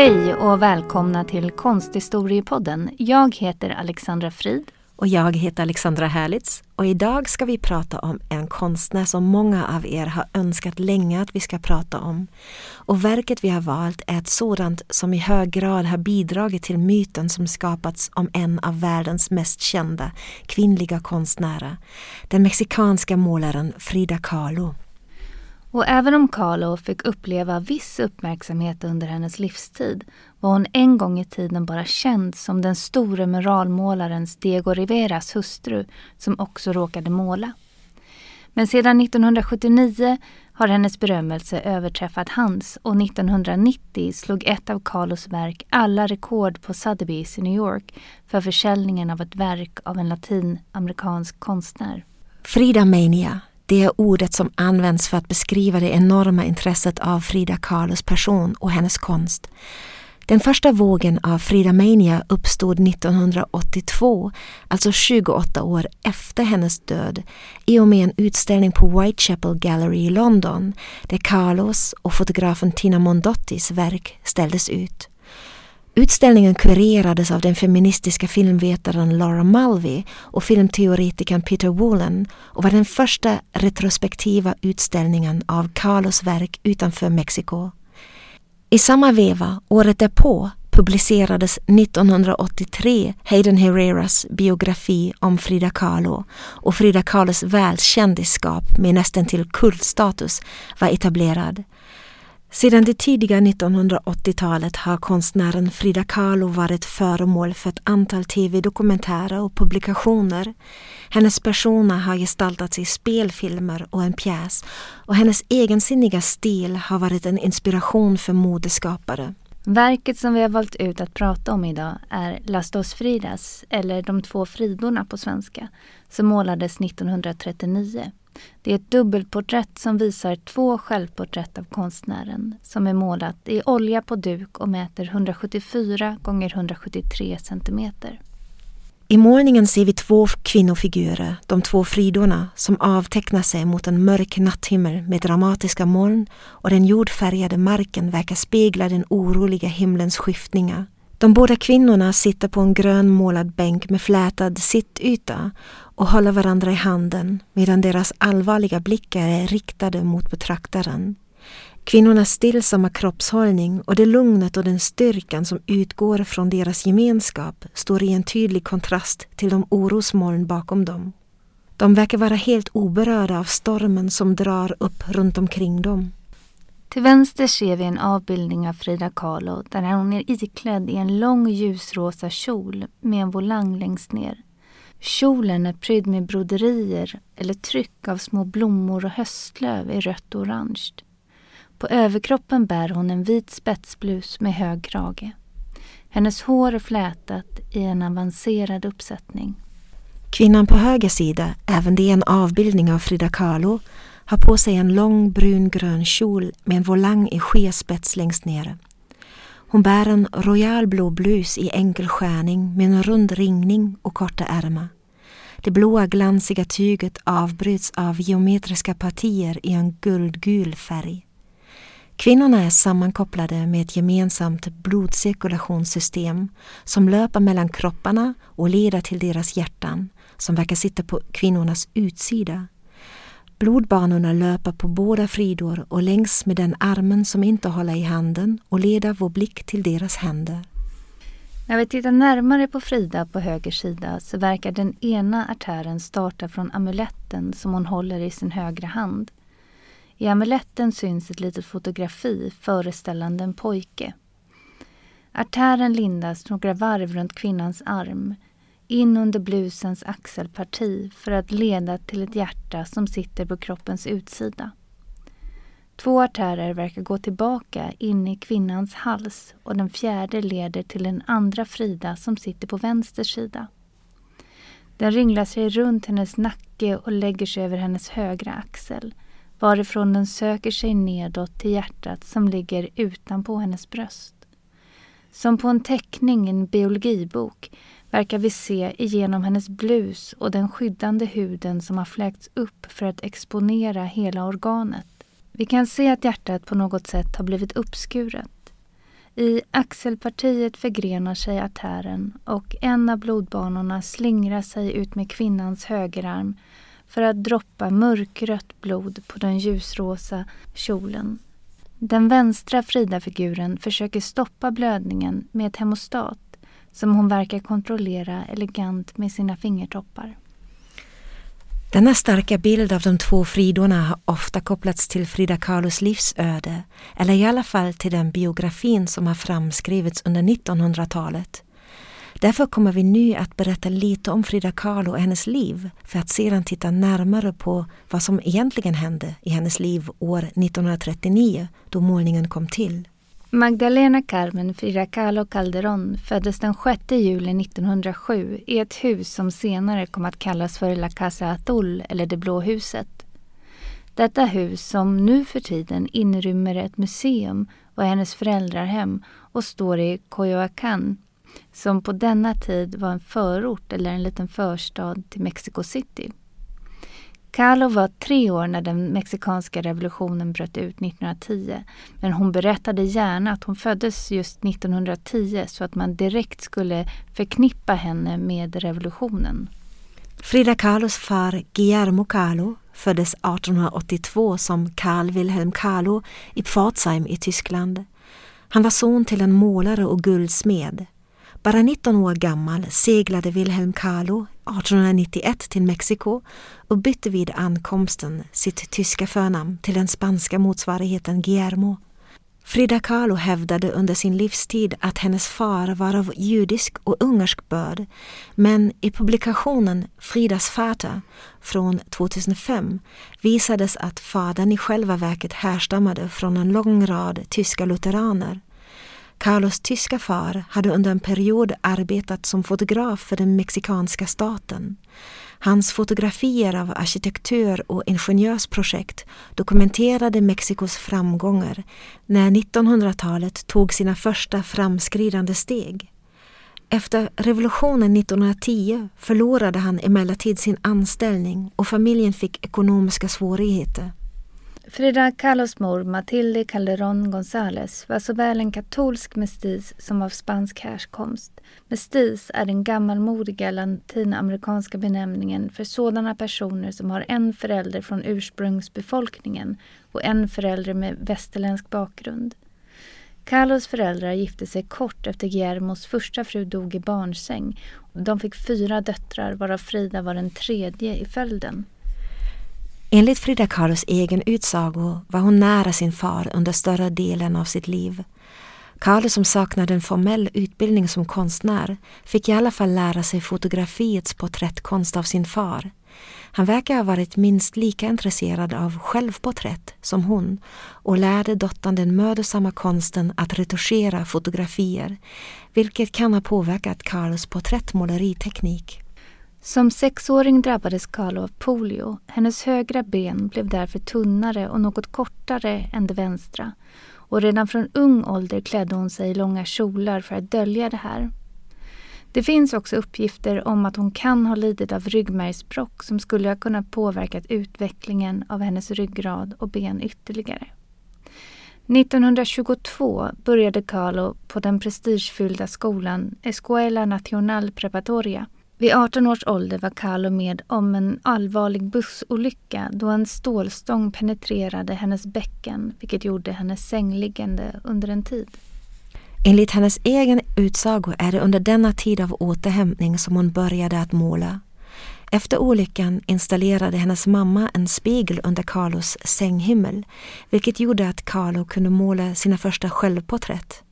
Hej och välkomna till Konsthistoriepodden. Jag heter Alexandra Frid. Och jag heter Alexandra Härlitz och idag ska vi prata om en konstnär som många av er har önskat länge att vi ska prata om. Och verket vi har valt är ett sådant som i hög grad har bidragit till myten som skapats om en av världens mest kända kvinnliga konstnärer, den mexikanska målaren Frida Kahlo. Och även om Carlo fick uppleva viss uppmärksamhet under hennes livstid var hon en gång i tiden bara känd som den store muralmålarens Diego Riveras hustru som också råkade måla. Men sedan 1979 har hennes berömmelse överträffat hans och 1990 slog ett av Carlos verk alla rekord på Sotheby's i New York för försäljningen av ett verk av en latinamerikansk konstnär. Frida Mania det är ordet som används för att beskriva det enorma intresset av Frida Kahlos person och hennes konst. Den första vågen av Frida Mania uppstod 1982, alltså 28 år efter hennes död, i och med en utställning på Whitechapel Gallery i London där Carlos och fotografen Tina Mondottis verk ställdes ut. Utställningen kurerades av den feministiska filmvetaren Laura Mulvey och filmteoretikern Peter Woolen och var den första retrospektiva utställningen av Carlos verk utanför Mexiko. I samma veva, året därpå, publicerades 1983 Hayden Herreras biografi om Frida Kahlo och Frida Kahlos världskändisskap med nästan till kultstatus var etablerad. Sedan det tidiga 1980-talet har konstnären Frida Kahlo varit föremål för ett antal tv-dokumentärer och publikationer. Hennes personer har gestaltats i spelfilmer och en pjäs och hennes egensinniga stil har varit en inspiration för modeskapare. Verket som vi har valt ut att prata om idag är Las dos Fridas, eller De två Fridorna på svenska, som målades 1939. Det är ett dubbelporträtt som visar två självporträtt av konstnären som är målat i olja på duk och mäter 174 gånger 173 centimeter. I målningen ser vi två kvinnofigurer, de två fridorna, som avtecknar sig mot en mörk natthimmel med dramatiska moln och den jordfärgade marken verkar spegla den oroliga himlens skiftningar. De båda kvinnorna sitter på en grönmålad bänk med flätad sittyta och håller varandra i handen medan deras allvarliga blickar är riktade mot betraktaren. Kvinnornas stillsamma kroppshållning och det lugnet och den styrkan som utgår från deras gemenskap står i en tydlig kontrast till de orosmoln bakom dem. De verkar vara helt oberörda av stormen som drar upp runt omkring dem. Till vänster ser vi en avbildning av Frida Kahlo där hon är iklädd i en lång ljusrosa kjol med en volang längst ner. Kjolen är prydd med broderier eller tryck av små blommor och höstlöv i rött och orange. På överkroppen bär hon en vit spetsblus med hög krage. Hennes hår är flätat i en avancerad uppsättning. Kvinnan på höger sida, även det en avbildning av Frida Kahlo, har på sig en lång brungrön kjol med en volang i skespets längst nere. Hon bär en royalblå blus i enkel skärning med en rund ringning och korta ärmar. Det blåa glansiga tyget avbryts av geometriska partier i en guldgul färg. Kvinnorna är sammankopplade med ett gemensamt blodcirkulationssystem som löper mellan kropparna och leder till deras hjärtan som verkar sitta på kvinnornas utsida Blodbanorna löper på båda fridor och längs med den armen som inte håller i handen och leder vår blick till deras händer. När vi tittar närmare på Frida på höger sida så verkar den ena artären starta från amuletten som hon håller i sin högra hand. I amuletten syns ett litet fotografi föreställande en pojke. Artären lindas några varv runt kvinnans arm in under blusens axelparti för att leda till ett hjärta som sitter på kroppens utsida. Två artärer verkar gå tillbaka in i kvinnans hals och den fjärde leder till den andra Frida som sitter på vänster sida. Den ringlar sig runt hennes nacke och lägger sig över hennes högra axel varifrån den söker sig nedåt till hjärtat som ligger utanpå hennes bröst. Som på en teckning i en biologibok verkar vi se igenom hennes blus och den skyddande huden som har fläkts upp för att exponera hela organet. Vi kan se att hjärtat på något sätt har blivit uppskuret. I axelpartiet förgrenar sig artären och en av blodbanorna slingrar sig ut med kvinnans högerarm för att droppa mörkrött blod på den ljusrosa kjolen. Den vänstra Frida-figuren försöker stoppa blödningen med ett hemostat som hon verkar kontrollera elegant med sina fingertoppar. Denna starka bild av de två Fridorna har ofta kopplats till Frida Kahlos livsöde, eller i alla fall till den biografin som har framskrivits under 1900-talet. Därför kommer vi nu att berätta lite om Frida Kahlo och hennes liv för att sedan titta närmare på vad som egentligen hände i hennes liv år 1939 då målningen kom till. Magdalena Carmen Frida Kahlo Calderón föddes den 6 juli 1907 i ett hus som senare kom att kallas för La Casa Atul eller Det blå huset. Detta hus som nu för tiden inrymmer ett museum var hennes föräldrahem och står i Coyoacán som på denna tid var en förort eller en liten förstad till Mexico City. Carlo var tre år när den mexikanska revolutionen bröt ut 1910 men hon berättade gärna att hon föddes just 1910 så att man direkt skulle förknippa henne med revolutionen. Frida Kahlos far Guillermo Kahlo föddes 1882 som Karl Wilhelm Kahlo i Pforzheim i Tyskland. Han var son till en målare och guldsmed. Bara 19 år gammal seglade Wilhelm Kahlo 1891 till Mexiko och bytte vid ankomsten sitt tyska förnamn till den spanska motsvarigheten Guillermo. Frida Kahlo hävdade under sin livstid att hennes far var av judisk och ungersk börd men i publikationen Fridas Vater från 2005 visades att fadern i själva verket härstammade från en lång rad tyska lutheraner. Carlos tyska far hade under en period arbetat som fotograf för den mexikanska staten. Hans fotografier av arkitektur och ingenjörsprojekt dokumenterade Mexikos framgångar när 1900-talet tog sina första framskridande steg. Efter revolutionen 1910 förlorade han emellertid sin anställning och familjen fick ekonomiska svårigheter. Frida Kahlos mor, Matilde Calderón González, var såväl en katolsk mestis som av spansk härkomst. Mestis är den gammalmodiga latinamerikanska benämningen för sådana personer som har en förälder från ursprungsbefolkningen och en förälder med västerländsk bakgrund. Carlos föräldrar gifte sig kort efter Guillermos första fru dog i barnsäng. De fick fyra döttrar varav Frida var den tredje i följden. Enligt Frida Kahlos egen utsago var hon nära sin far under större delen av sitt liv. Kahlo som saknade en formell utbildning som konstnär fick i alla fall lära sig fotografiets porträttkonst av sin far. Han verkar ha varit minst lika intresserad av självporträtt som hon och lärde dottern den mödosamma konsten att retuschera fotografier, vilket kan ha påverkat Carlos porträttmåleriteknik. Som sexåring drabbades Carlo av polio. Hennes högra ben blev därför tunnare och något kortare än det vänstra. Och redan från ung ålder klädde hon sig i långa kjolar för att dölja det här. Det finns också uppgifter om att hon kan ha lidit av ryggmärgsbråck som skulle ha kunnat påverkat utvecklingen av hennes ryggrad och ben ytterligare. 1922 började Carlo på den prestigefyllda skolan Escuela Nacional Preparatoria vid 18 års ålder var Carlo med om en allvarlig bussolycka då en stålstång penetrerade hennes bäcken vilket gjorde henne sängliggande under en tid. Enligt hennes egen utsago är det under denna tid av återhämtning som hon började att måla. Efter olyckan installerade hennes mamma en spegel under Carlos sänghimmel vilket gjorde att Carlo kunde måla sina första självporträtt.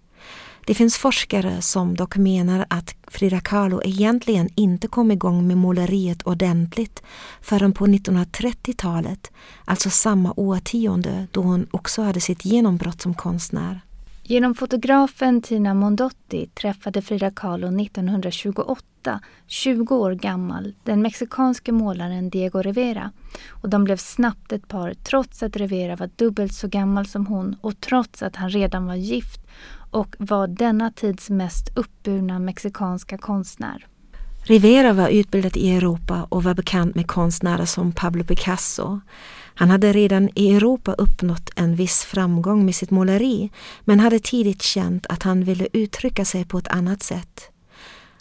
Det finns forskare som dock menar att Frida Kahlo egentligen inte kom igång med måleriet ordentligt förrän på 1930-talet, alltså samma årtionde då hon också hade sitt genombrott som konstnär. Genom fotografen Tina Mondotti träffade Frida Kahlo 1928, 20 år gammal, den mexikanske målaren Diego Rivera. Och de blev snabbt ett par trots att Rivera var dubbelt så gammal som hon och trots att han redan var gift och var denna tids mest uppburna mexikanska konstnär. Rivera var utbildad i Europa och var bekant med konstnärer som Pablo Picasso. Han hade redan i Europa uppnått en viss framgång med sitt måleri men hade tidigt känt att han ville uttrycka sig på ett annat sätt.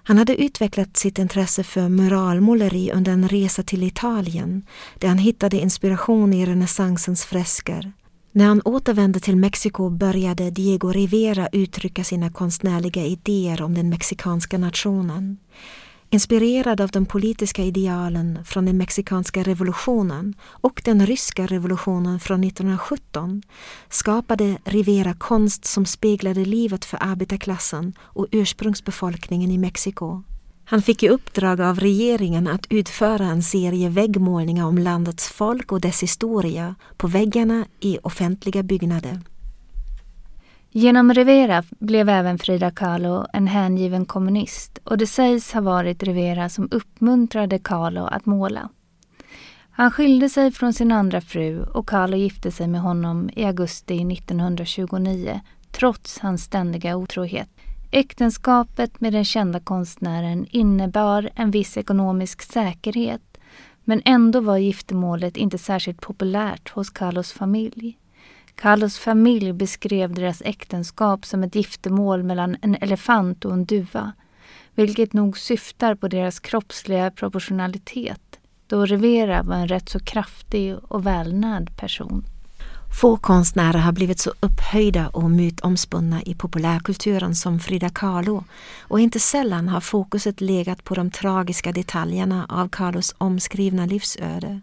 Han hade utvecklat sitt intresse för muralmåleri under en resa till Italien där han hittade inspiration i renässansens fresker. När han återvände till Mexiko började Diego Rivera uttrycka sina konstnärliga idéer om den mexikanska nationen. Inspirerad av de politiska idealen från den mexikanska revolutionen och den ryska revolutionen från 1917 skapade Rivera konst som speglade livet för arbetarklassen och ursprungsbefolkningen i Mexiko. Han fick i uppdrag av regeringen att utföra en serie väggmålningar om landets folk och dess historia på väggarna i offentliga byggnader. Genom Rivera blev även Frida Kahlo en hängiven kommunist och det sägs ha varit Rivera som uppmuntrade Kahlo att måla. Han skilde sig från sin andra fru och Kahlo gifte sig med honom i augusti 1929 trots hans ständiga otrohet. Äktenskapet med den kända konstnären innebar en viss ekonomisk säkerhet men ändå var giftermålet inte särskilt populärt hos Carlos familj. Carlos familj beskrev deras äktenskap som ett giftermål mellan en elefant och en duva, vilket nog syftar på deras kroppsliga proportionalitet, då Rivera var en rätt så kraftig och välnärd person. Få konstnärer har blivit så upphöjda och mytomspunna i populärkulturen som Frida Kahlo och inte sällan har fokuset legat på de tragiska detaljerna av Kahlos omskrivna livsöde.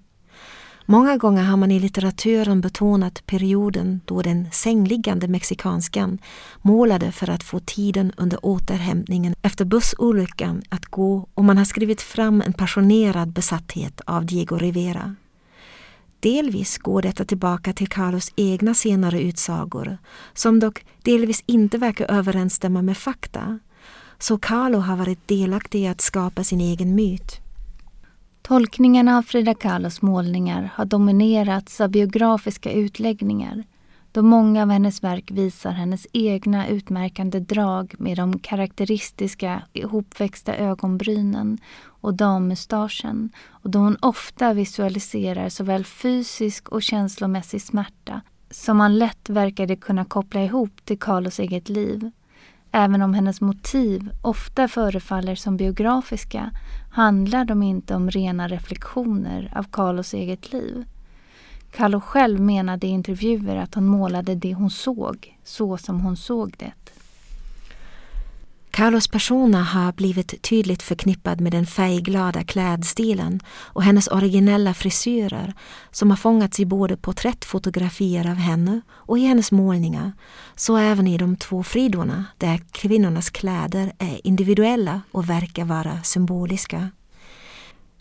Många gånger har man i litteraturen betonat perioden då den sängliggande mexikanskan målade för att få tiden under återhämtningen efter bussolyckan att gå och man har skrivit fram en passionerad besatthet av Diego Rivera. Delvis går detta tillbaka till Carlos egna senare utsagor som dock delvis inte verkar överensstämma med fakta. Så Carlo har varit delaktig i att skapa sin egen myt. Tolkningarna av Frida Kahlos målningar har dominerats av biografiska utläggningar då många av hennes verk visar hennes egna utmärkande drag med de karaktäristiska ihopväxta ögonbrynen och dammustaschen och då hon ofta visualiserar såväl fysisk och känslomässig smärta som man lätt verkade kunna koppla ihop till Carlos eget liv. Även om hennes motiv ofta förefaller som biografiska handlar de inte om rena reflektioner av Carlos eget liv. Carlo själv menade i intervjuer att hon målade det hon såg, så som hon såg det. Carlos persona har blivit tydligt förknippad med den färgglada klädstilen och hennes originella frisyrer som har fångats i både porträttfotografier av henne och i hennes målningar, så även i de två fridorna där kvinnornas kläder är individuella och verkar vara symboliska.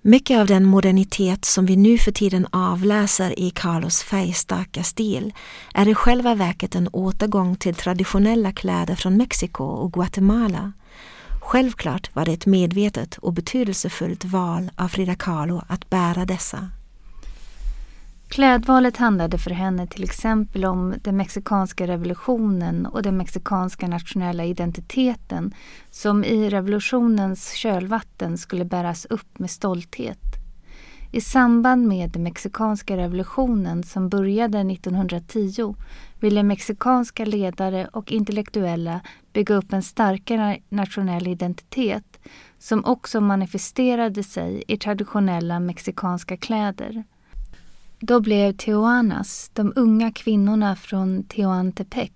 Mycket av den modernitet som vi nu för tiden avläser i Carlos färgstarka stil är i själva verket en återgång till traditionella kläder från Mexiko och Guatemala. Självklart var det ett medvetet och betydelsefullt val av Frida Kahlo att bära dessa. Klädvalet handlade för henne till exempel om den mexikanska revolutionen och den mexikanska nationella identiteten som i revolutionens kölvatten skulle bäras upp med stolthet. I samband med den mexikanska revolutionen som började 1910 ville mexikanska ledare och intellektuella bygga upp en starkare nationell identitet som också manifesterade sig i traditionella mexikanska kläder. Då blev Tehuanas, de unga kvinnorna från Tehuantepec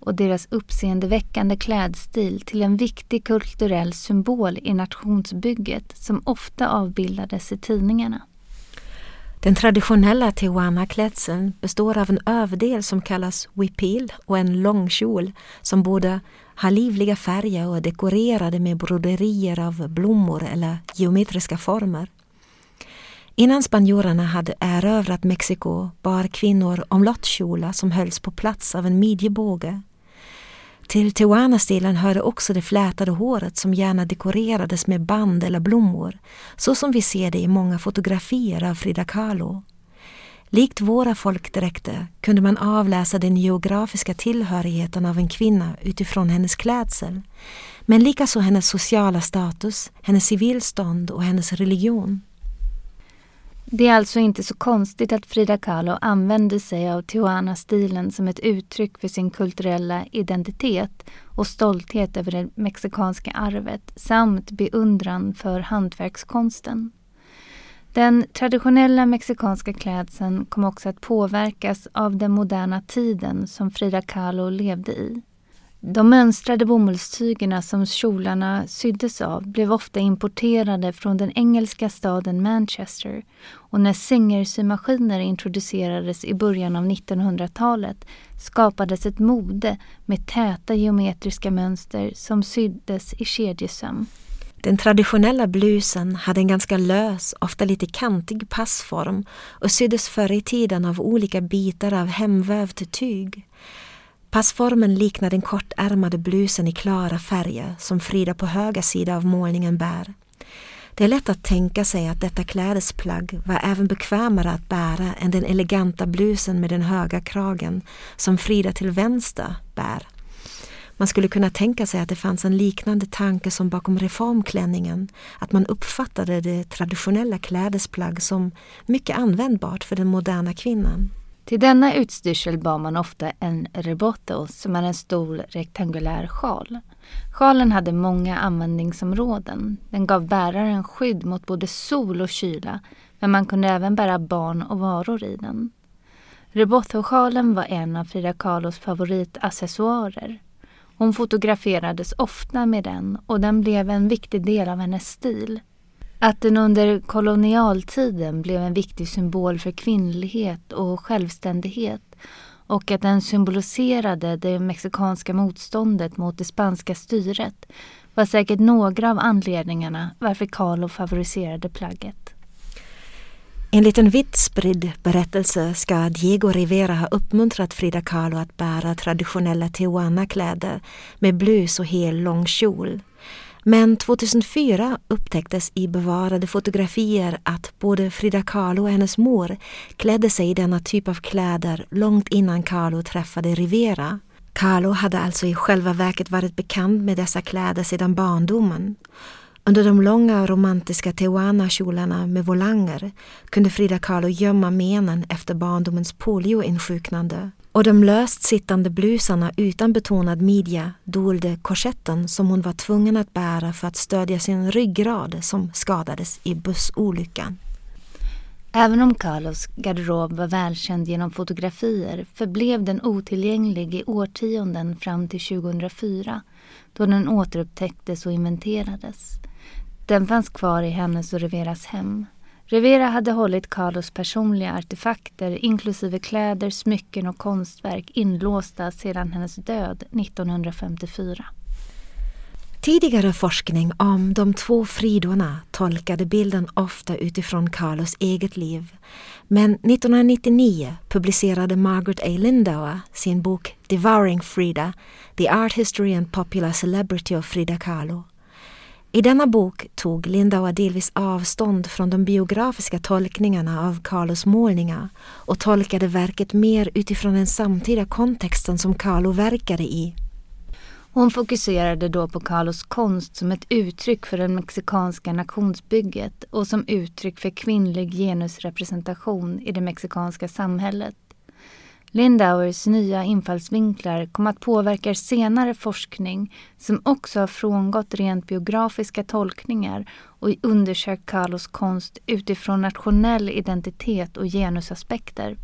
och deras uppseendeväckande klädstil till en viktig kulturell symbol i nationsbygget som ofta avbildades i tidningarna. Den traditionella Tijuana-klädseln består av en överdel som kallas huipil och en långkjol som både har livliga färger och är dekorerade med broderier av blommor eller geometriska former. Innan spanjorerna hade erövrat Mexiko bar kvinnor omlottkjolar som hölls på plats av en midjebåge. Till Tijuana-stilen hörde också det flätade håret som gärna dekorerades med band eller blommor, så som vi ser det i många fotografier av Frida Kahlo. Likt våra folkdräkter kunde man avläsa den geografiska tillhörigheten av en kvinna utifrån hennes klädsel, men likaså hennes sociala status, hennes civilstånd och hennes religion. Det är alltså inte så konstigt att Frida Kahlo använde sig av Tijuana-stilen som ett uttryck för sin kulturella identitet och stolthet över det mexikanska arvet samt beundran för hantverkskonsten. Den traditionella mexikanska klädseln kom också att påverkas av den moderna tiden som Frida Kahlo levde i. De mönstrade bomullstygerna som kjolarna syddes av blev ofta importerade från den engelska staden Manchester och när sängersymaskiner introducerades i början av 1900-talet skapades ett mode med täta geometriska mönster som syddes i kedjesöm. Den traditionella blusen hade en ganska lös, ofta lite kantig passform och syddes förr i tiden av olika bitar av hemvävt tyg. Passformen liknar den kortärmade blusen i klara färger som Frida på höga sida av målningen bär. Det är lätt att tänka sig att detta klädesplagg var även bekvämare att bära än den eleganta blusen med den höga kragen som Frida till vänster bär. Man skulle kunna tänka sig att det fanns en liknande tanke som bakom reformklänningen, att man uppfattade det traditionella klädesplagg som mycket användbart för den moderna kvinnan. Till denna utstyrsel bar man ofta en rebotto som är en stor rektangulär sjal. Sjalen hade många användningsområden. Den gav bäraren skydd mot både sol och kyla men man kunde även bära barn och varor i den. Rebotto-sjalen var en av Frida Kahlos favoritaccessoarer. Hon fotograferades ofta med den och den blev en viktig del av hennes stil. Att den under kolonialtiden blev en viktig symbol för kvinnlighet och självständighet och att den symboliserade det mexikanska motståndet mot det spanska styret var säkert några av anledningarna varför Carlo favoriserade plagget. Enligt en vitt spridd berättelse ska Diego Rivera ha uppmuntrat Frida Kahlo att bära traditionella Tijuana-kläder med blus och hel lång kjol. Men 2004 upptäcktes i bevarade fotografier att både Frida Kahlo och hennes mor klädde sig i denna typ av kläder långt innan Kahlo träffade Rivera. Kahlo hade alltså i själva verket varit bekant med dessa kläder sedan barndomen. Under de långa romantiska Tijuana-kjolarna med volanger kunde Frida Kahlo gömma menen efter barndomens polioinsjuknande och de löst sittande blusarna utan betonad midja dolde korsetten som hon var tvungen att bära för att stödja sin ryggrad som skadades i bussolyckan. Även om Carlos garderob var välkänd genom fotografier förblev den otillgänglig i årtionden fram till 2004 då den återupptäcktes och inventerades. Den fanns kvar i hennes och Riveras hem. Rivera hade hållit Carlos personliga artefakter inklusive kläder, smycken och konstverk inlåsta sedan hennes död 1954. Tidigare forskning om de två Fridorna tolkade bilden ofta utifrån Carlos eget liv. Men 1999 publicerade Margaret A. Lindauer sin bok Devouring Frida, The Art History and Popular Celebrity of Frida Kahlo i denna bok tog Lindauer delvis avstånd från de biografiska tolkningarna av Carlos målningar och tolkade verket mer utifrån den samtida kontexten som Carlo verkade i. Hon fokuserade då på Carlos konst som ett uttryck för det mexikanska nationsbygget och som uttryck för kvinnlig genusrepresentation i det mexikanska samhället. Lindauers nya infallsvinklar kom att påverka senare forskning som också har frångått rent biografiska tolkningar och undersökt Carlos konst utifrån nationell identitet och genusaspekter.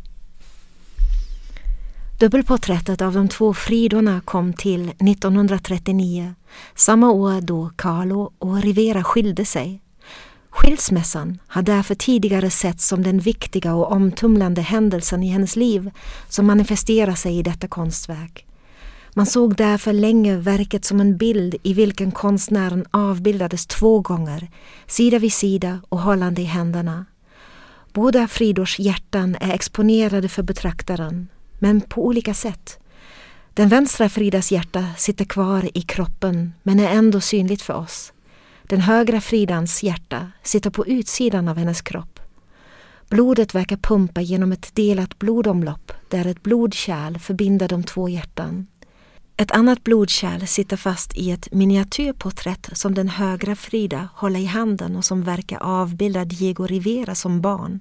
Dubbelporträttet av de två Fridorna kom till 1939, samma år då Carlo och Rivera skilde sig. Skilsmässan har därför tidigare setts som den viktiga och omtumlande händelsen i hennes liv som manifesterar sig i detta konstverk. Man såg därför länge verket som en bild i vilken konstnären avbildades två gånger, sida vid sida och hållande i händerna. Båda Fridors hjärtan är exponerade för betraktaren, men på olika sätt. Den vänstra Fridas hjärta sitter kvar i kroppen men är ändå synligt för oss. Den högra Fridans hjärta sitter på utsidan av hennes kropp. Blodet verkar pumpa genom ett delat blodomlopp där ett blodkärl förbinder de två hjärtan. Ett annat blodkärl sitter fast i ett miniatyrporträtt som den högra Frida håller i handen och som verkar avbilda Diego Rivera som barn.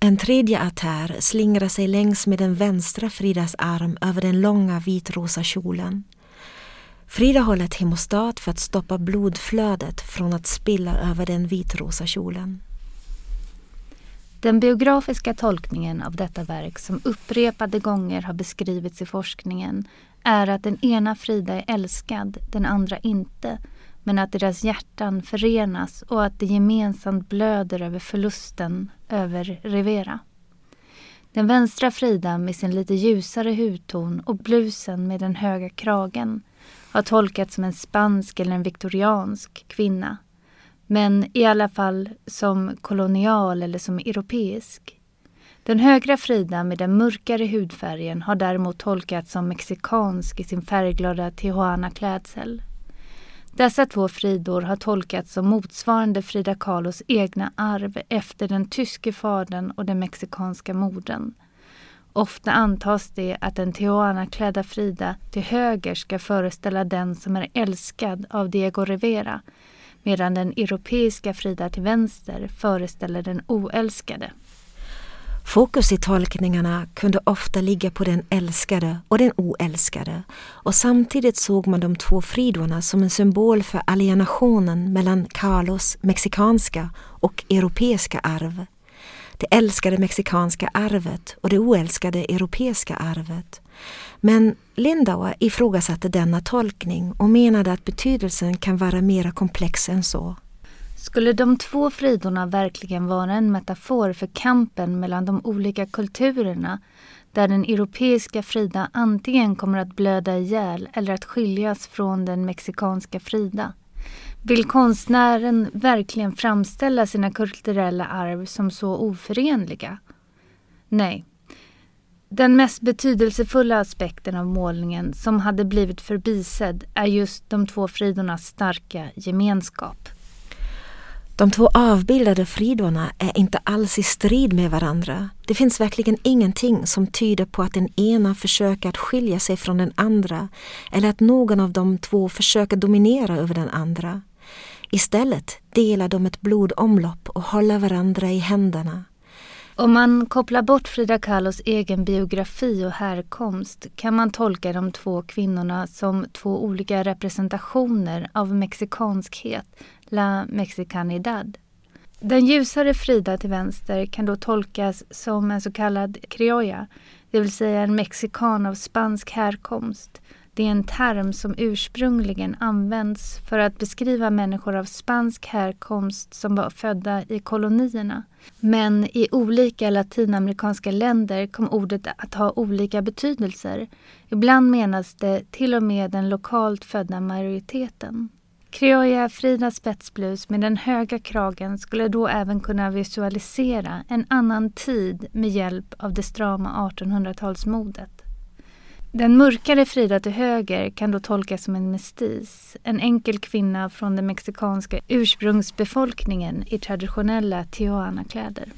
En tredje artär slingrar sig längs med den vänstra Fridas arm över den långa vitrosa kjolen. Frida håller ett hemostat för att stoppa blodflödet från att spilla över den vitrosa kjolen. Den biografiska tolkningen av detta verk som upprepade gånger har beskrivits i forskningen är att den ena Frida är älskad, den andra inte men att deras hjärtan förenas och att de gemensamt blöder över förlusten över Rivera. Den vänstra Frida med sin lite ljusare hudton och blusen med den höga kragen har tolkats som en spansk eller en viktoriansk kvinna. Men i alla fall som kolonial eller som europeisk. Den högra Frida med den mörkare hudfärgen har däremot tolkats som mexikansk i sin färgglada Tijuana-klädsel. Dessa två Fridor har tolkats som motsvarande Frida Kahlos egna arv efter den tyske fadern och den mexikanska modern. Ofta antas det att den Tijuana-klädda Frida till höger ska föreställa den som är älskad av Diego Rivera medan den europeiska Frida till vänster föreställer den oälskade. Fokus i tolkningarna kunde ofta ligga på den älskade och den oälskade och samtidigt såg man de två fridorna som en symbol för alienationen mellan Carlos mexikanska och europeiska arv. Det älskade mexikanska arvet och det oälskade europeiska arvet. Men Lindauer ifrågasatte denna tolkning och menade att betydelsen kan vara mera komplex än så. Skulle de två fridorna verkligen vara en metafor för kampen mellan de olika kulturerna där den europeiska Frida antingen kommer att blöda ihjäl eller att skiljas från den mexikanska Frida? Vill konstnären verkligen framställa sina kulturella arv som så oförenliga? Nej. Den mest betydelsefulla aspekten av målningen som hade blivit förbisedd är just de två fridornas starka gemenskap. De två avbildade fridorna är inte alls i strid med varandra. Det finns verkligen ingenting som tyder på att den ena försöker att skilja sig från den andra eller att någon av de två försöker dominera över den andra. Istället delar de ett blodomlopp och håller varandra i händerna. Om man kopplar bort Frida Kahlos egen biografi och härkomst kan man tolka de två kvinnorna som två olika representationer av mexikanskhet, la mexicanidad. Den ljusare Frida till vänster kan då tolkas som en så kallad criolla, det vill säga en mexikan av spansk härkomst det är en term som ursprungligen används för att beskriva människor av spansk härkomst som var födda i kolonierna. Men i olika latinamerikanska länder kom ordet att ha olika betydelser. Ibland menas det till och med den lokalt födda majoriteten. Criolla Frida spetsblus med den höga kragen skulle då även kunna visualisera en annan tid med hjälp av det strama 1800-talsmodet. Den mörkare Frida till höger kan då tolkas som en mestis, en enkel kvinna från den mexikanska ursprungsbefolkningen i traditionella Tijuana-kläder.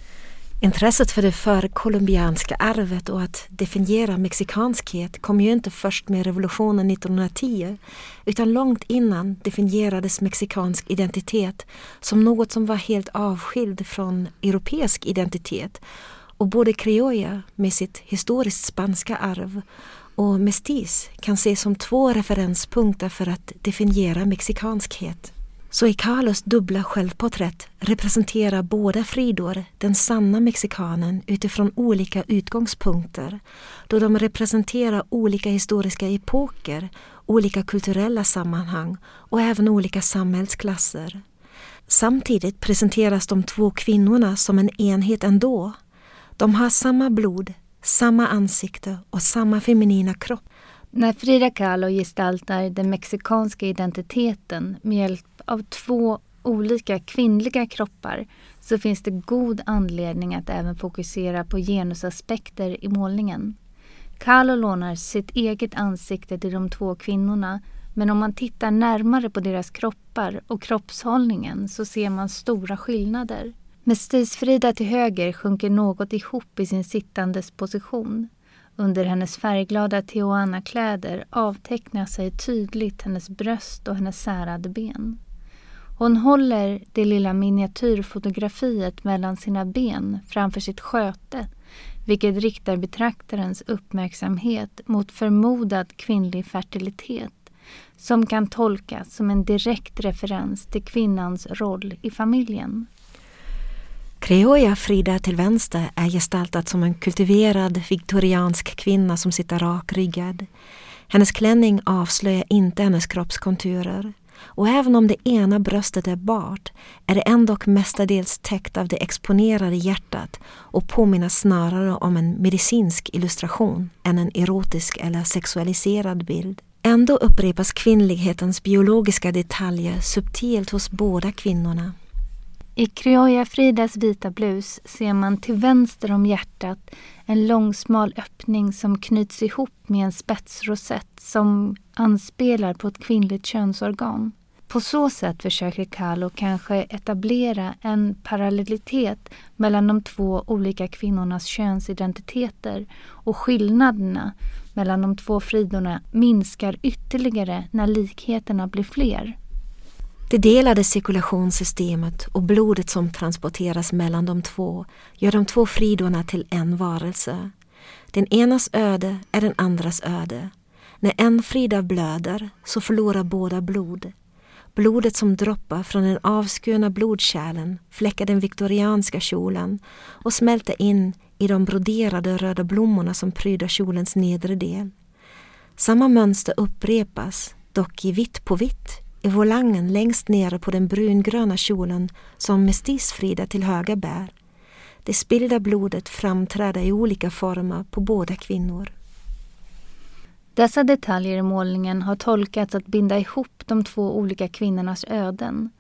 Intresset för det förkolumbianska arvet och att definiera mexikanskhet kom ju inte först med revolutionen 1910 utan långt innan definierades mexikansk identitet som något som var helt avskild från europeisk identitet och både criolla med sitt historiskt spanska arv och mestis kan ses som två referenspunkter för att definiera mexikanskhet. Så i Carlos dubbla självporträtt representerar båda Fridor den sanna mexikanen utifrån olika utgångspunkter då de representerar olika historiska epoker, olika kulturella sammanhang och även olika samhällsklasser. Samtidigt presenteras de två kvinnorna som en enhet ändå. De har samma blod, samma ansikte och samma feminina kropp. När Frida Kahlo gestaltar den mexikanska identiteten med hjälp av två olika kvinnliga kroppar så finns det god anledning att även fokusera på genusaspekter i målningen. Kahlo lånar sitt eget ansikte till de två kvinnorna men om man tittar närmare på deras kroppar och kroppshållningen så ser man stora skillnader. Mestis-Frida till höger sjunker något ihop i sin sittandes position. Under hennes färgglada Tijuana-kläder avtecknar sig tydligt hennes bröst och hennes särade ben. Hon håller det lilla miniatyrfotografiet mellan sina ben framför sitt sköte vilket riktar betraktarens uppmärksamhet mot förmodad kvinnlig fertilitet som kan tolkas som en direkt referens till kvinnans roll i familjen. Creoja Frida till vänster är gestaltad som en kultiverad viktoriansk kvinna som sitter rakryggad. Hennes klänning avslöjar inte hennes kroppskonturer. Och även om det ena bröstet är bart är det ändå mestadels täckt av det exponerade hjärtat och påminner snarare om en medicinsk illustration än en erotisk eller sexualiserad bild. Ändå upprepas kvinnlighetens biologiska detaljer subtilt hos båda kvinnorna. I Kryoja Fridas vita blus ser man till vänster om hjärtat en långsmal öppning som knyts ihop med en spetsrosett som anspelar på ett kvinnligt könsorgan. På så sätt försöker Kahlo kanske etablera en parallellitet mellan de två olika kvinnornas könsidentiteter och skillnaderna mellan de två fridorna minskar ytterligare när likheterna blir fler. Det delade cirkulationssystemet och blodet som transporteras mellan de två gör de två fridorna till en varelse. Den enas öde är den andras öde. När en frida blöder så förlorar båda blod. Blodet som droppar från den avskurna blodkärlen fläckar den viktorianska kjolen och smälter in i de broderade röda blommorna som pryder kjolens nedre del. Samma mönster upprepas, dock i vitt på vitt, i volangen längst nere på den brungröna kjolen som mestisfrida till höger bär. Det spillda blodet framträder i olika former på båda kvinnor. Dessa detaljer i målningen har tolkats att binda ihop de två olika kvinnornas öden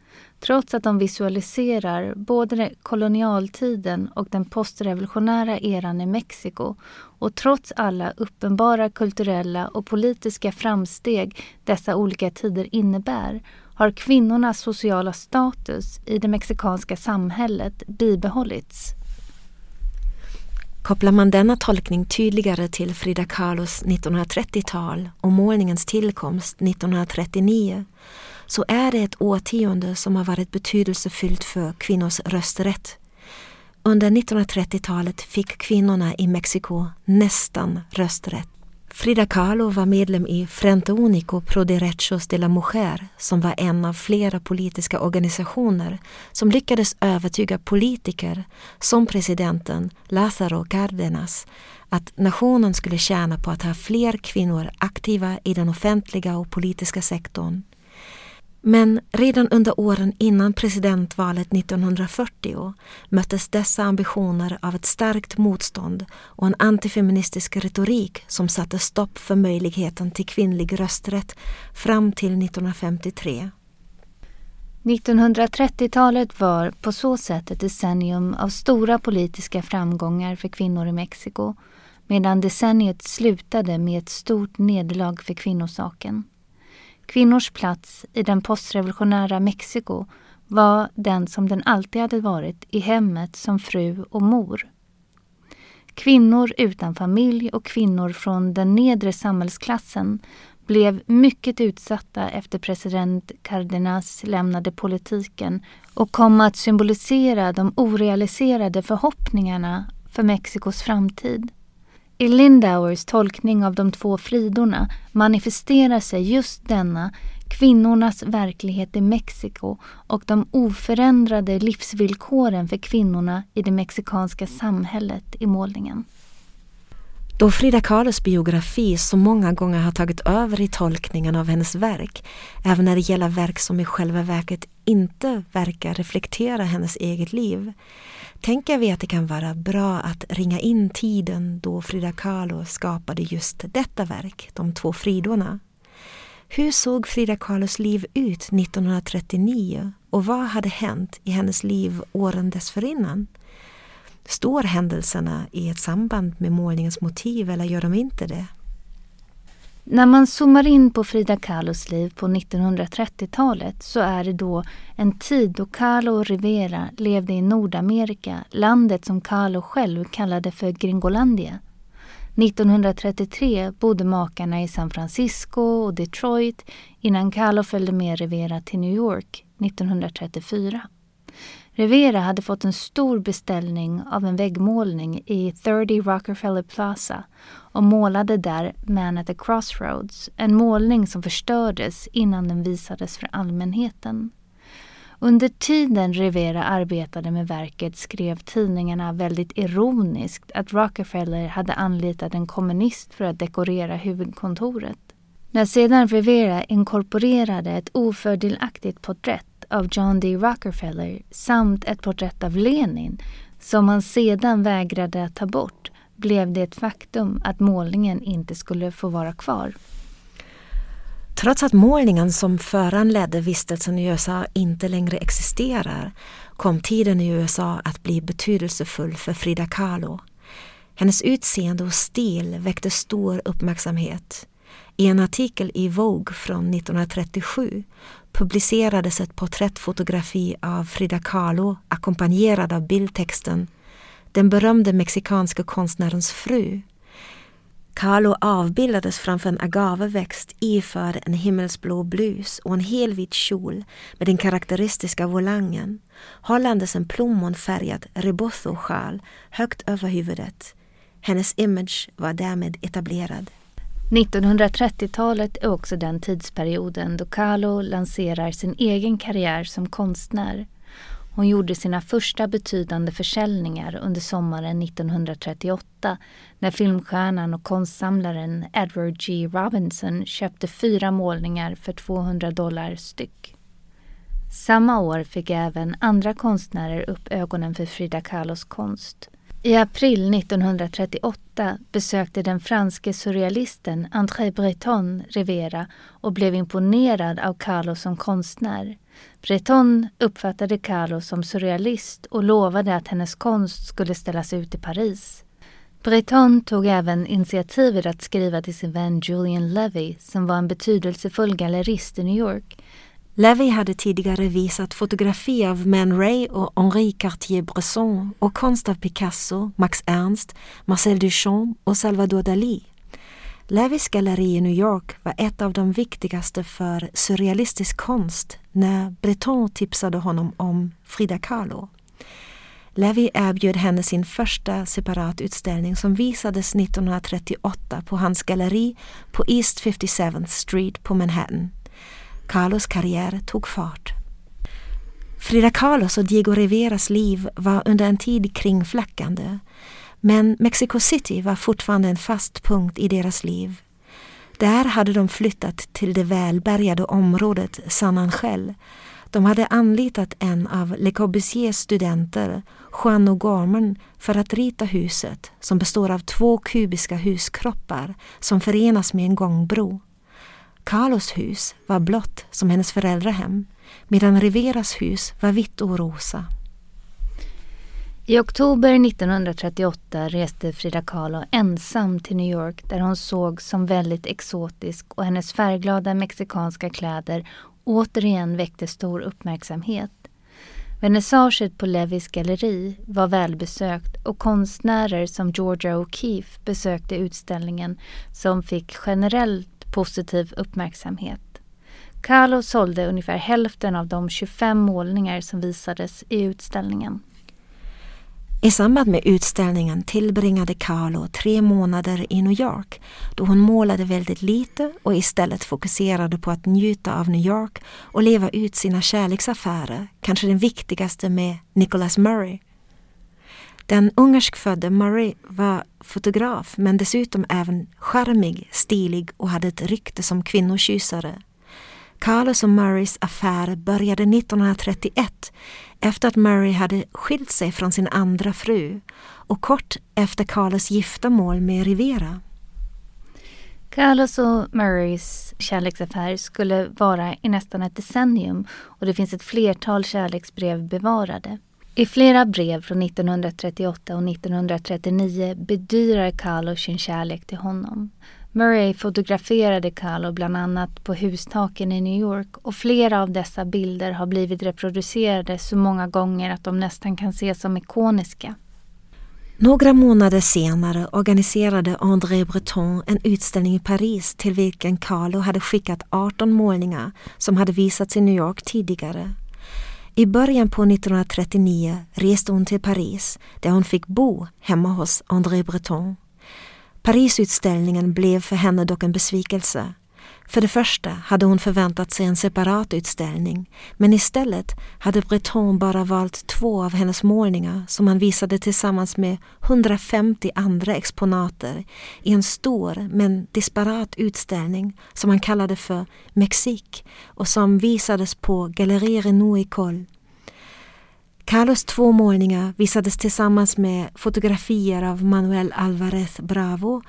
trots att de visualiserar både kolonialtiden och den postrevolutionära eran i Mexiko och trots alla uppenbara kulturella och politiska framsteg dessa olika tider innebär har kvinnornas sociala status i det mexikanska samhället bibehållits. Kopplar man denna tolkning tydligare till Frida Kahlos 1930-tal och målningens tillkomst 1939 så är det ett årtionde som har varit betydelsefullt för kvinnors rösträtt. Under 1930-talet fick kvinnorna i Mexiko nästan rösträtt. Frida Kahlo var medlem i Frente Unico Pro Derechos de la Mujer som var en av flera politiska organisationer som lyckades övertyga politiker som presidenten Lázaro Cárdenas att nationen skulle tjäna på att ha fler kvinnor aktiva i den offentliga och politiska sektorn. Men redan under åren innan presidentvalet 1940 möttes dessa ambitioner av ett starkt motstånd och en antifeministisk retorik som satte stopp för möjligheten till kvinnlig rösträtt fram till 1953. 1930-talet var på så sätt ett decennium av stora politiska framgångar för kvinnor i Mexiko medan decenniet slutade med ett stort nederlag för kvinnosaken. Kvinnors plats i den postrevolutionära Mexiko var den som den alltid hade varit i hemmet som fru och mor. Kvinnor utan familj och kvinnor från den nedre samhällsklassen blev mycket utsatta efter president Cardenas lämnade politiken och kom att symbolisera de orealiserade förhoppningarna för Mexikos framtid. I Lindauers tolkning av de två fridorna manifesterar sig just denna kvinnornas verklighet i Mexiko och de oförändrade livsvillkoren för kvinnorna i det mexikanska samhället i målningen. Då Frida Kahlos biografi så många gånger har tagit över i tolkningen av hennes verk, även när det gäller verk som i själva verket inte verkar reflektera hennes eget liv, tänker vi att det kan vara bra att ringa in tiden då Frida Kahlo skapade just detta verk, De två fridorna. Hur såg Frida Kahlos liv ut 1939 och vad hade hänt i hennes liv åren dessförinnan? Står händelserna i ett samband med målningens motiv eller gör de inte det? När man zoomar in på Frida Kahlos liv på 1930-talet så är det då en tid då Kahlo och Rivera levde i Nordamerika, landet som Kahlo själv kallade för Gringolandia. 1933 bodde makarna i San Francisco och Detroit innan Kahlo följde med Rivera till New York 1934. Rivera hade fått en stor beställning av en väggmålning i 30 Rockefeller Plaza och målade där Man at the Crossroads, en målning som förstördes innan den visades för allmänheten. Under tiden Rivera arbetade med verket skrev tidningarna väldigt ironiskt att Rockefeller hade anlitat en kommunist för att dekorera huvudkontoret. När sedan Rivera inkorporerade ett ofördelaktigt porträtt av John D. Rockefeller samt ett porträtt av Lenin som han sedan vägrade att ta bort blev det ett faktum att målningen inte skulle få vara kvar. Trots att målningen som föranledde vistelsen i USA inte längre existerar kom tiden i USA att bli betydelsefull för Frida Kahlo. Hennes utseende och stil väckte stor uppmärksamhet. I en artikel i Vogue från 1937 publicerades ett porträttfotografi av Frida Kahlo ackompanjerad av bildtexten den berömde mexikanska konstnärens fru. Carlo avbildades framför en agaveväxt iförd en himmelsblå blus och en helvit kjol med den karaktäristiska volangen hållandes en plommonfärgad ribothosjal högt över huvudet. Hennes image var därmed etablerad. 1930-talet är också den tidsperioden då Kahlo lanserar sin egen karriär som konstnär. Hon gjorde sina första betydande försäljningar under sommaren 1938 när filmstjärnan och konstsamlaren Edward G. Robinson köpte fyra målningar för 200 dollar styck. Samma år fick även andra konstnärer upp ögonen för Frida Kahlos konst. I april 1938 besökte den franske surrealisten André Breton Rivera och blev imponerad av Kahlo som konstnär. Breton uppfattade Carlo som surrealist och lovade att hennes konst skulle ställas ut i Paris. Breton tog även initiativet att skriva till sin vän Julian Levy som var en betydelsefull gallerist i New York Levy hade tidigare visat fotografi av Man Ray och Henri Cartier-Bresson och konst av Picasso, Max Ernst, Marcel Duchamp och Salvador Dalí. Levis galleri i New York var ett av de viktigaste för surrealistisk konst när Breton tipsade honom om Frida Kahlo. Levy erbjöd henne sin första separatutställning som visades 1938 på hans galleri på East 57th Street på Manhattan. Carlos karriär tog fart. Frida Kahlos och Diego Riveras liv var under en tid kringflackande men Mexico City var fortfarande en fast punkt i deras liv. Där hade de flyttat till det välbärgade området San Angel. De hade anlitat en av Le Corbusiers studenter, Juan O'Gorman, för att rita huset som består av två kubiska huskroppar som förenas med en gångbro. Carlos hus var blått som hennes föräldrahem medan Riveras hus var vitt och rosa. I oktober 1938 reste Frida Kahlo ensam till New York där hon såg som väldigt exotisk och hennes färgglada mexikanska kläder återigen väckte stor uppmärksamhet. Vernissaget på Levis galleri var välbesökt och konstnärer som Georgia O'Keeffe besökte utställningen som fick generellt positiv uppmärksamhet. Kahlo sålde ungefär hälften av de 25 målningar som visades i utställningen. I samband med utställningen tillbringade Carlo tre månader i New York då hon målade väldigt lite och istället fokuserade på att njuta av New York och leva ut sina kärleksaffärer, kanske den viktigaste med Nicholas Murray. Den ungerskfödde Murray var fotograf men dessutom även charmig, stilig och hade ett rykte som kvinnokyssare. Carlos och Murrays affär började 1931 efter att Murray hade skilt sig från sin andra fru och kort efter Carlos giftermål med Rivera. Carlos och Murrays kärleksaffär skulle vara i nästan ett decennium och det finns ett flertal kärleksbrev bevarade. I flera brev från 1938 och 1939 bedyrar Carlo sin kärlek till honom. Murray fotograferade Carlo bland annat på hustaken i New York och flera av dessa bilder har blivit reproducerade så många gånger att de nästan kan ses som ikoniska. Några månader senare organiserade André Breton en utställning i Paris till vilken Carlo hade skickat 18 målningar som hade visats i New York tidigare. I början på 1939 reste hon till Paris där hon fick bo hemma hos André Breton. Parisutställningen blev för henne dock en besvikelse. För det första hade hon förväntat sig en separat utställning men istället hade Breton bara valt två av hennes målningar som han visade tillsammans med 150 andra exponater i en stor men disparat utställning som han kallade för Mexique och som visades på Galerie Renault i Col. Carlos två målningar visades tillsammans med fotografier av Manuel Alvarez Bravo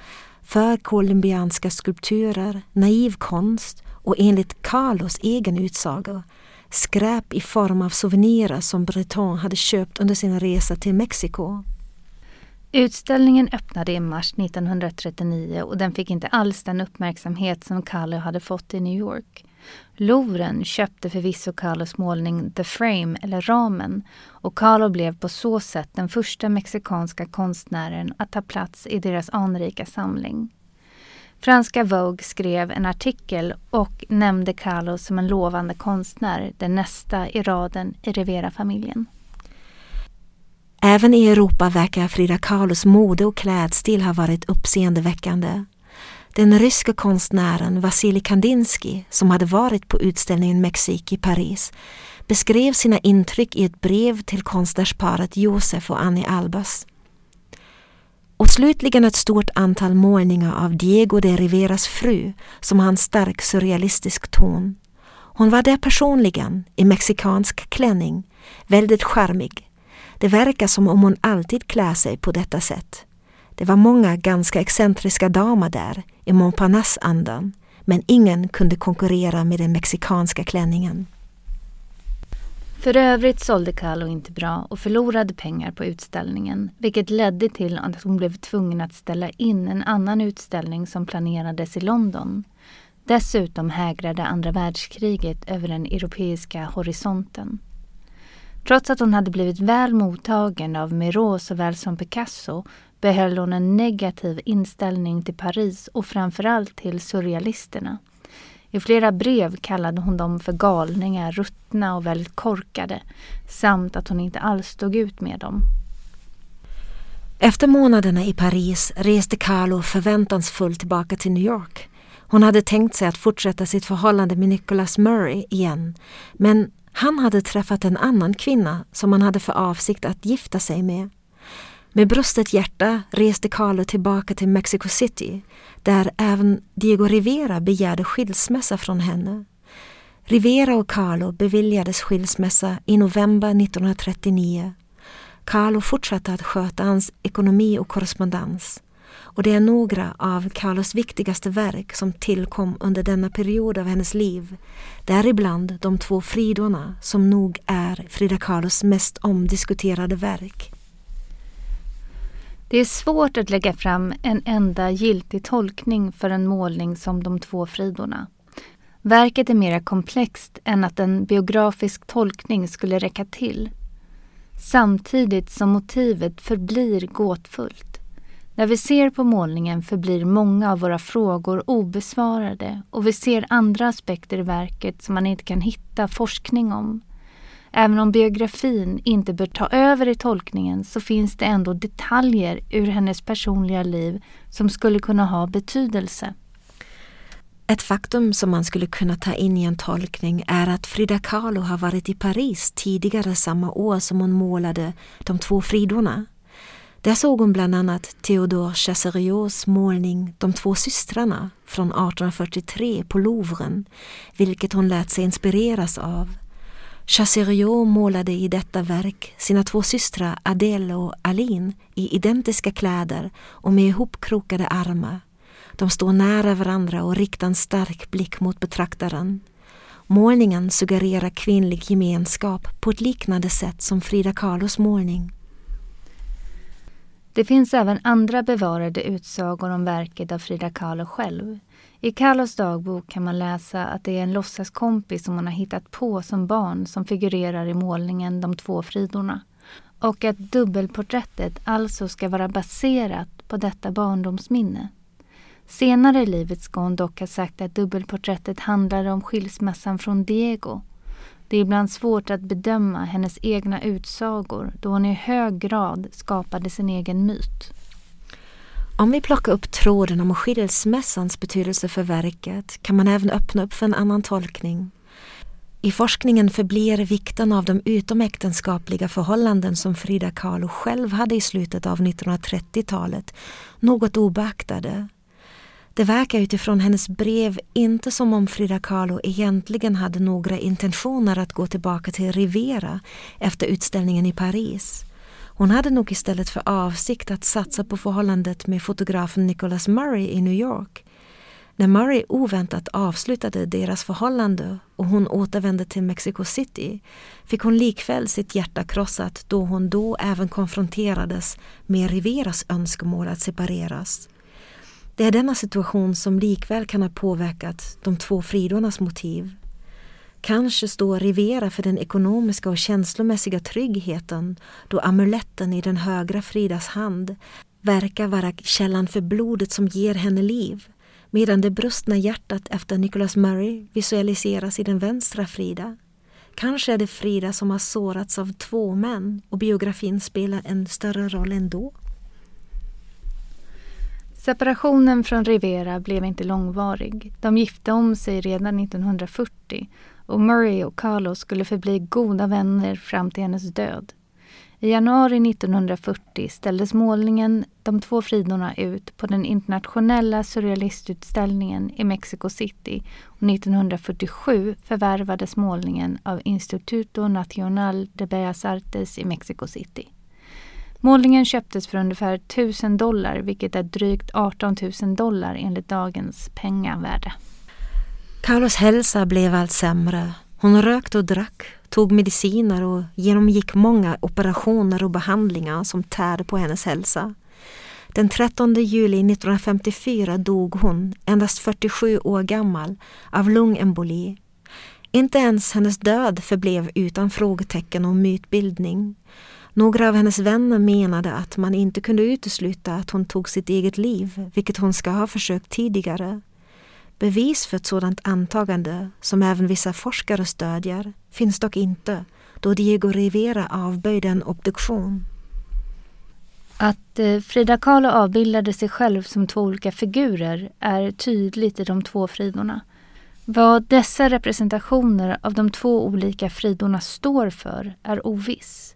för colombianska skulpturer, naiv konst och enligt Carlos egen utsago skräp i form av souvenirer som Breton hade köpt under sin resa till Mexiko. Utställningen öppnade i mars 1939 och den fick inte alls den uppmärksamhet som Carlo hade fått i New York. Louvren köpte förvisso Carlos målning The Frame, eller Ramen, och Carlo blev på så sätt den första mexikanska konstnären att ta plats i deras anrika samling. Franska Vogue skrev en artikel och nämnde Carlo som en lovande konstnär, den nästa i raden i Rivera-familjen. Även i Europa verkar Frida Kahlos mode och klädstil ha varit uppseendeväckande. Den ryska konstnären Vasilij Kandinsky, som hade varit på utställningen Mexik i Paris, beskrev sina intryck i ett brev till konstnärsparet Josef och Annie Albas. Och slutligen ett stort antal målningar av Diego de Riveras fru som har en stark surrealistisk ton. Hon var där personligen, i mexikansk klänning, väldigt charmig. Det verkar som om hon alltid klär sig på detta sätt. Det var många ganska excentriska damer där i Montparnasse-andan, men ingen kunde konkurrera med den mexikanska klänningen. För övrigt sålde Carlo inte bra och förlorade pengar på utställningen vilket ledde till att hon blev tvungen att ställa in en annan utställning som planerades i London. Dessutom hägrade andra världskriget över den europeiska horisonten. Trots att hon hade blivit väl mottagen av Miró såväl som Picasso behöll hon en negativ inställning till Paris och framförallt till surrealisterna. I flera brev kallade hon dem för galningar, ruttna och väldigt korkade samt att hon inte alls stod ut med dem. Efter månaderna i Paris reste Carlo förväntansfullt tillbaka till New York. Hon hade tänkt sig att fortsätta sitt förhållande med Nicholas Murray igen men han hade träffat en annan kvinna som han hade för avsikt att gifta sig med. Med brustet hjärta reste Carlo tillbaka till Mexico City där även Diego Rivera begärde skilsmässa från henne. Rivera och Carlo beviljades skilsmässa i november 1939. Carlo fortsatte att sköta hans ekonomi och korrespondens och det är några av Carlos viktigaste verk som tillkom under denna period av hennes liv. Däribland de två Fridorna som nog är Frida Kahlos mest omdiskuterade verk. Det är svårt att lägga fram en enda giltig tolkning för en målning som De två Fridorna. Verket är mer komplext än att en biografisk tolkning skulle räcka till. Samtidigt som motivet förblir gåtfullt. När vi ser på målningen förblir många av våra frågor obesvarade och vi ser andra aspekter i verket som man inte kan hitta forskning om. Även om biografin inte bör ta över i tolkningen så finns det ändå detaljer ur hennes personliga liv som skulle kunna ha betydelse. Ett faktum som man skulle kunna ta in i en tolkning är att Frida Kahlo har varit i Paris tidigare samma år som hon målade De två Fridorna. Där såg hon bland annat Theodore Chasseriaux målning De två systrarna från 1843 på Louvren, vilket hon lät sig inspireras av. Chasseriau målade i detta verk sina två systrar Adele och Aline i identiska kläder och med ihopkrokade armar. De står nära varandra och riktar en stark blick mot betraktaren. Målningen suggererar kvinnlig gemenskap på ett liknande sätt som Frida Kahlos målning. Det finns även andra bevarade utsagor om verket av Frida Kahlo själv. I Carlos dagbok kan man läsa att det är en låtsaskompis som hon har hittat på som barn som figurerar i målningen De två Fridorna. Och att dubbelporträttet alltså ska vara baserat på detta barndomsminne. Senare i livet ska hon dock ha sagt att dubbelporträttet handlade om skilsmässan från Diego. Det är ibland svårt att bedöma hennes egna utsagor då hon i hög grad skapade sin egen myt. Om vi plockar upp tråden om skilsmässans betydelse för verket kan man även öppna upp för en annan tolkning. I forskningen förblir vikten av de utomäktenskapliga förhållanden som Frida Kahlo själv hade i slutet av 1930-talet något obeaktade. Det verkar utifrån hennes brev inte som om Frida Kahlo egentligen hade några intentioner att gå tillbaka till Rivera efter utställningen i Paris. Hon hade nog istället för avsikt att satsa på förhållandet med fotografen Nicholas Murray i New York. När Murray oväntat avslutade deras förhållande och hon återvände till Mexico City fick hon likväl sitt hjärta krossat då hon då även konfronterades med Riveras önskemål att separeras. Det är denna situation som likväl kan ha påverkat de två Fridornas motiv. Kanske står Rivera för den ekonomiska och känslomässiga tryggheten då amuletten i den högra Fridas hand verkar vara källan för blodet som ger henne liv medan det brustna hjärtat efter Nicholas Murray visualiseras i den vänstra Frida. Kanske är det Frida som har sårats av två män och biografin spelar en större roll ändå. Separationen från Rivera blev inte långvarig. De gifte om sig redan 1940 och Murray och Carlos skulle förbli goda vänner fram till hennes död. I januari 1940 ställdes målningen De två fridorna ut på den internationella surrealistutställningen i Mexico City och 1947 förvärvades målningen av Instituto Nacional de Bellas Artes i Mexico City. Målningen köptes för ungefär 1000 dollar vilket är drygt 18 000 dollar enligt dagens pengavärde. Carlos hälsa blev allt sämre. Hon rökte och drack, tog mediciner och genomgick många operationer och behandlingar som tärde på hennes hälsa. Den 13 juli 1954 dog hon, endast 47 år gammal, av lungemboli. Inte ens hennes död förblev utan frågetecken och mytbildning. Några av hennes vänner menade att man inte kunde utesluta att hon tog sitt eget liv, vilket hon ska ha försökt tidigare. Bevis för ett sådant antagande, som även vissa forskare stödjer, finns dock inte då Diego Rivera avböjde en obduktion. Att eh, Frida Kahlo avbildade sig själv som två olika figurer är tydligt i de två Fridorna. Vad dessa representationer av de två olika Fridorna står för är oviss.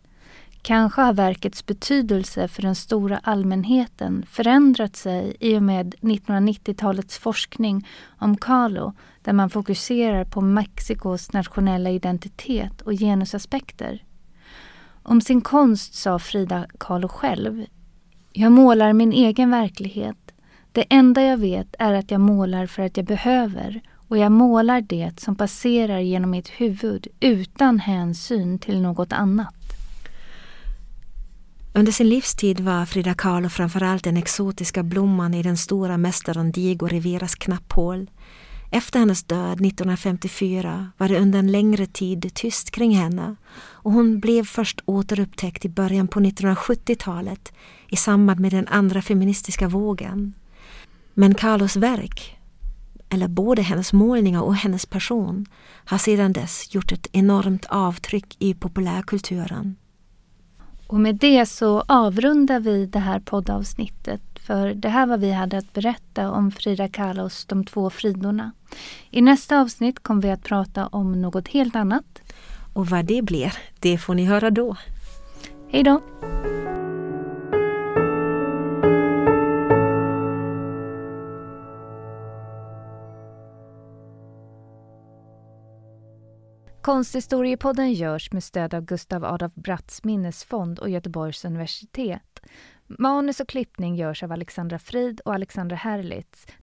Kanske har verkets betydelse för den stora allmänheten förändrat sig i och med 1990-talets forskning om Kahlo där man fokuserar på Mexikos nationella identitet och genusaspekter. Om sin konst sa Frida Kahlo själv Jag målar min egen verklighet. Det enda jag vet är att jag målar för att jag behöver och jag målar det som passerar genom mitt huvud utan hänsyn till något annat. Under sin livstid var Frida Kahlo framförallt den exotiska blomman i den stora mästaren Diego Riveras knapphål. Efter hennes död 1954 var det under en längre tid tyst kring henne och hon blev först återupptäckt i början på 1970-talet i samband med den andra feministiska vågen. Men Carlos verk, eller både hennes målningar och hennes person, har sedan dess gjort ett enormt avtryck i populärkulturen. Och med det så avrundar vi det här poddavsnittet för det här var vi hade att berätta om Frida Kahlos De två Fridorna. I nästa avsnitt kommer vi att prata om något helt annat. Och vad det blir, det får ni höra då. Hej då! Konsthistoriepodden görs med stöd av Gustav Adolf Bratts minnesfond och Göteborgs universitet. Manus och klippning görs av Alexandra Frid och Alexandra Herlitz.